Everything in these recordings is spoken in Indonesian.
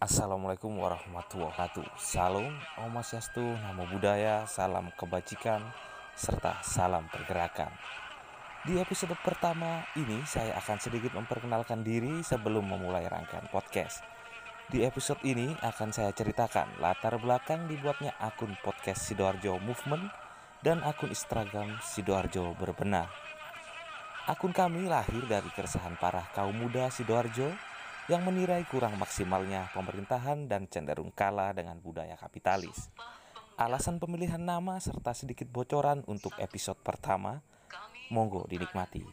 Assalamualaikum warahmatullahi wabarakatuh. Salam, Om Swastiastu, Namo Buddhaya, Salam Kebajikan, serta Salam Pergerakan. Di episode pertama ini saya akan sedikit memperkenalkan diri sebelum memulai rangkaian podcast. Di episode ini akan saya ceritakan latar belakang dibuatnya akun podcast Sidoarjo Movement dan akun Instagram Sidoarjo Berbenah. Akun kami lahir dari keresahan parah kaum muda Sidoarjo yang menilai kurang maksimalnya pemerintahan dan cenderung kalah dengan budaya kapitalis. Alasan pemilihan nama serta sedikit bocoran untuk episode pertama, monggo dinikmati.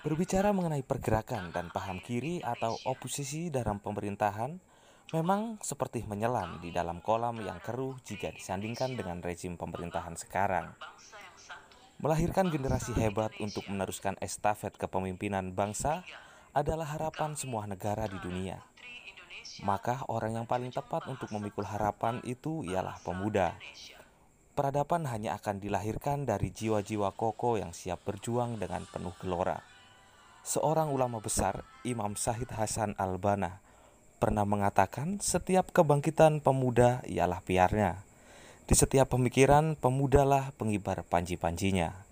Berbicara mengenai pergerakan dan paham kiri atau oposisi dalam pemerintahan, memang seperti menyelam di dalam kolam yang keruh jika disandingkan dengan rezim pemerintahan sekarang melahirkan generasi hebat untuk meneruskan estafet kepemimpinan bangsa adalah harapan semua negara di dunia. Maka orang yang paling tepat untuk memikul harapan itu ialah pemuda. Peradaban hanya akan dilahirkan dari jiwa-jiwa kokoh yang siap berjuang dengan penuh gelora. Seorang ulama besar, Imam Sahid Hasan Al-Banna, pernah mengatakan setiap kebangkitan pemuda ialah piarnya. Di setiap pemikiran, pemudalah pengibar panji-panjinya.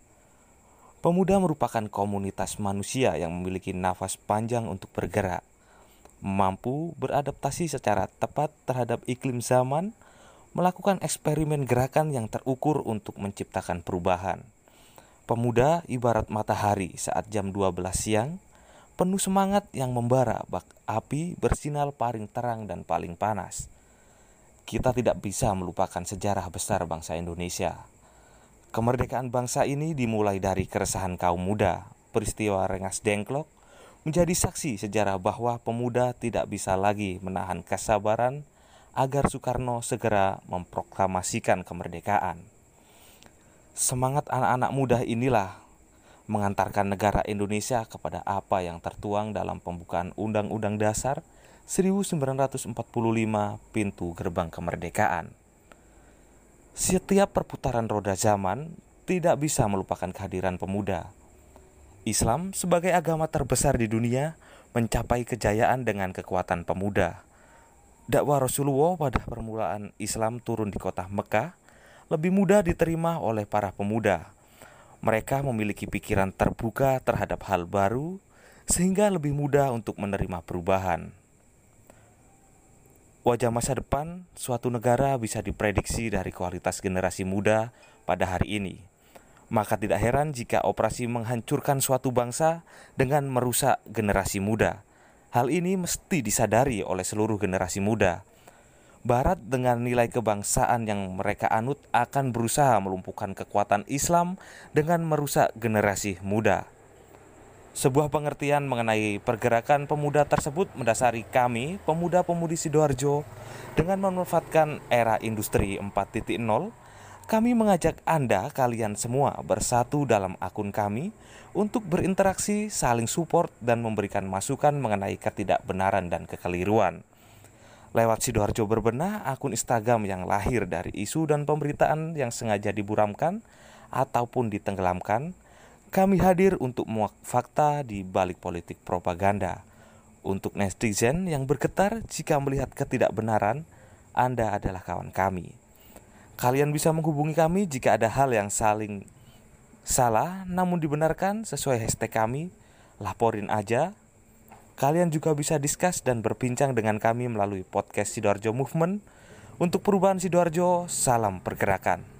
Pemuda merupakan komunitas manusia yang memiliki nafas panjang untuk bergerak, mampu beradaptasi secara tepat terhadap iklim zaman, melakukan eksperimen gerakan yang terukur untuk menciptakan perubahan. Pemuda ibarat matahari saat jam 12 siang, penuh semangat yang membara bak api bersinar paling terang dan paling panas kita tidak bisa melupakan sejarah besar bangsa Indonesia. Kemerdekaan bangsa ini dimulai dari keresahan kaum muda. Peristiwa Rengas Dengklok menjadi saksi sejarah bahwa pemuda tidak bisa lagi menahan kesabaran agar Soekarno segera memproklamasikan kemerdekaan. Semangat anak-anak muda inilah mengantarkan negara Indonesia kepada apa yang tertuang dalam pembukaan Undang-Undang Dasar 1945 pintu gerbang kemerdekaan. Setiap perputaran roda zaman tidak bisa melupakan kehadiran pemuda. Islam sebagai agama terbesar di dunia mencapai kejayaan dengan kekuatan pemuda. Dakwah Rasulullah pada permulaan Islam turun di kota Mekah lebih mudah diterima oleh para pemuda. Mereka memiliki pikiran terbuka terhadap hal baru, sehingga lebih mudah untuk menerima perubahan. Wajah masa depan suatu negara bisa diprediksi dari kualitas generasi muda pada hari ini. Maka tidak heran jika operasi menghancurkan suatu bangsa dengan merusak generasi muda. Hal ini mesti disadari oleh seluruh generasi muda. Barat dengan nilai kebangsaan yang mereka anut akan berusaha melumpuhkan kekuatan Islam dengan merusak generasi muda. Sebuah pengertian mengenai pergerakan pemuda tersebut mendasari kami, pemuda-pemudi Sidoarjo, dengan memanfaatkan era industri 4.0, kami mengajak Anda kalian semua bersatu dalam akun kami untuk berinteraksi, saling support, dan memberikan masukan mengenai ketidakbenaran dan kekeliruan. Lewat Sidoarjo Berbenah, akun Instagram yang lahir dari isu dan pemberitaan yang sengaja diburamkan ataupun ditenggelamkan, kami hadir untuk muak fakta di balik politik propaganda. Untuk netizen yang bergetar jika melihat ketidakbenaran, Anda adalah kawan kami. Kalian bisa menghubungi kami jika ada hal yang saling salah namun dibenarkan sesuai hashtag kami, laporin aja. Kalian juga bisa diskus dan berbincang dengan kami melalui podcast Sidoarjo Movement. Untuk perubahan Sidoarjo, salam pergerakan.